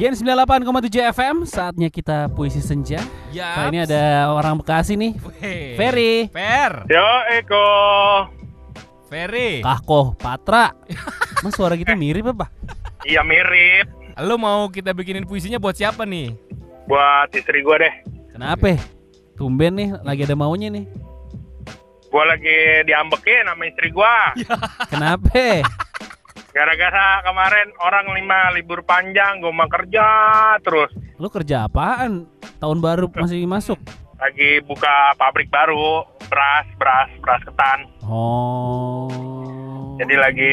Gen 98,7 FM Saatnya kita puisi senja Ya. Kali ini ada orang Bekasi nih Ferry Fer. Yo Eko. Ferry. Kahko Patra Mas suara kita mirip apa? Iya mirip. Lu mau kita bikinin puisinya buat siapa nih? Buat istri gua deh. Kenapa? Tumben nih lagi ada maunya nih Gua lagi diambekin sama istri gua. Kenapa? Gara-gara kemarin orang lima libur panjang, gua mah kerja terus. Lu kerja apaan? Tahun baru masih masuk? Lagi buka pabrik baru, beras, beras, beras ketan. Oh Jadi lagi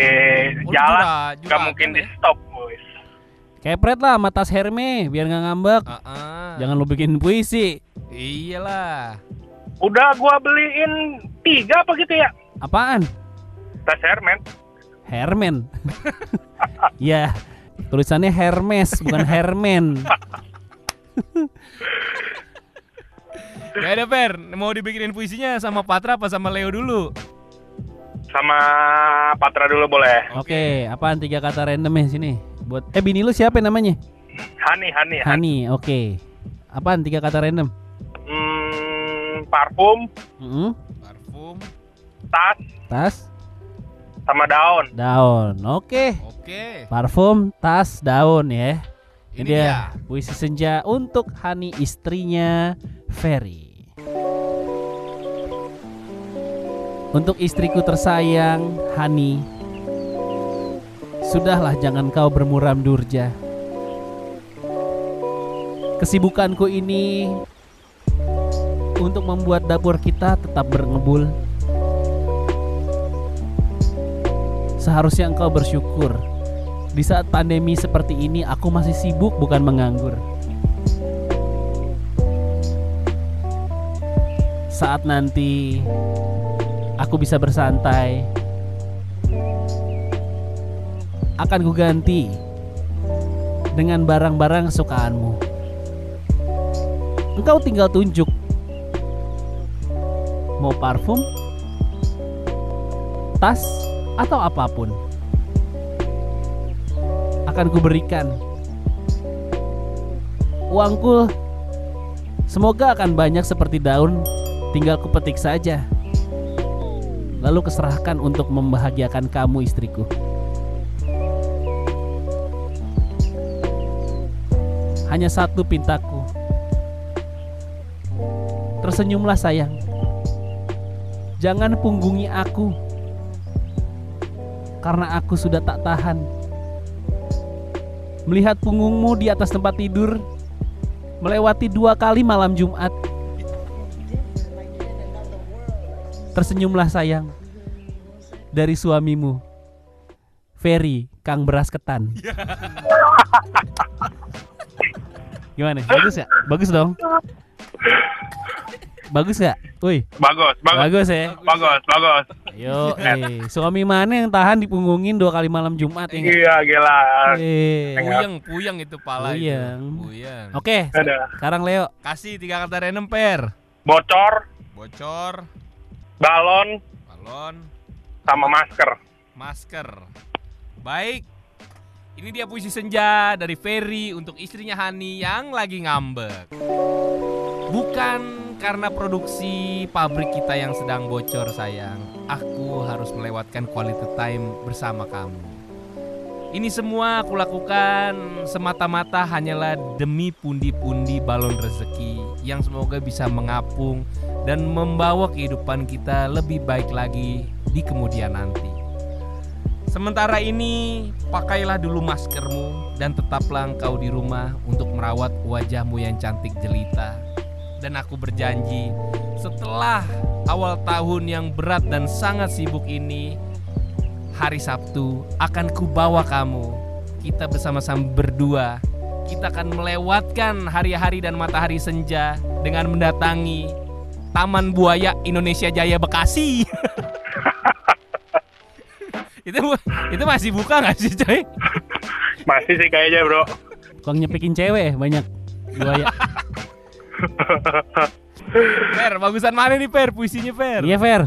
Oh, jalan, jura- nggak juragan mungkin ya? di stop, boys. Kepret lah sama tas Herme Biar gak ngambek Heeh. Jangan lu bikin puisi Iyalah. Udah gua beliin tiga apa gitu ya? Apaan? Tas Hermes. Hermen Ya Tulisannya Hermes bukan Hermen Ya ada Fer, mau dibikinin puisinya sama Patra apa sama Leo dulu? Sama Patra dulu boleh. Oke, apaan tiga kata random ya sini? Buat eh bini lu siapa namanya? Hani, Hani, Hani. Hani, oke. Apaan tiga kata random? Hmm, parfum, Mm-mm. Parfum. tas, Tas, sama daun. daun. Oke. Oke. Parfum, tas, daun ya. Ini, Ini dia dia. puisi senja untuk Hani istrinya Ferry. Untuk istriku tersayang, Hani. Sudahlah jangan kau bermuram durja. Kesibukanku ini untuk membuat dapur kita tetap berngebul. Seharusnya engkau bersyukur di saat pandemi seperti ini aku masih sibuk bukan menganggur. Saat nanti aku bisa bersantai akan kuganti dengan barang-barang kesukaanmu. Engkau tinggal tunjuk mau parfum, tas, atau apa pun akan kuberikan. Uangku semoga akan banyak seperti daun, tinggal kupetik saja. Lalu keserahkan untuk membahagiakan kamu istriku. Hanya satu pintaku. Tersenyumlah sayang. Jangan punggungi aku. Karena aku sudah tak tahan melihat punggungmu di atas tempat tidur melewati dua kali malam Jumat. Tersenyumlah sayang dari suamimu, Ferry Kang Beras Ketan. Gimana? Bagus ya? Bagus dong. Bagus gak? Wih, Bagus, bagus, bagus ya. bagus, bagus. Yo, eh, suami mana yang tahan dipunggungin dua kali malam Jumat ya? Iya, gila. Eh. Puyeng, puyeng itu pala Puyeng. itu. Puyeng. Oke, Ada sekarang Leo. Kasih tiga kata random Per. bocor, Bocor, balon, balon, sama masker. masker. Baik. Ini dia puisi senja dari Ferry untuk istrinya Hani yang lagi ngambek. Bukan karena produksi pabrik kita yang sedang bocor sayang. Aku harus melewatkan quality time bersama kamu. Ini semua aku lakukan semata-mata hanyalah demi pundi-pundi balon rezeki yang semoga bisa mengapung dan membawa kehidupan kita lebih baik lagi di kemudian nanti. Sementara ini, pakailah dulu maskermu dan tetaplah engkau di rumah untuk merawat wajahmu yang cantik jelita. Dan aku berjanji, setelah awal tahun yang berat dan sangat sibuk ini, hari Sabtu akan kubawa kamu. Kita bersama-sama berdua, kita akan melewatkan hari-hari dan matahari senja dengan mendatangi Taman Buaya Indonesia Jaya Bekasi. itu itu masih buka nggak sih coy? Masih sih kayaknya, Bro. Tukang nyepikin cewek banyak. Buaya. Per, bagusan mana nih Per? Puisinya Per. Iya, Fer.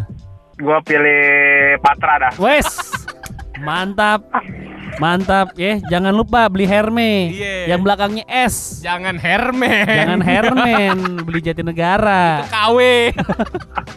Gua pilih Patra dah. Wes. Mantap. Mantap ya, jangan lupa beli Herme. Iya. Yang belakangnya S. Jangan Hermes. Jangan Hermen, beli Jatinegara. KW.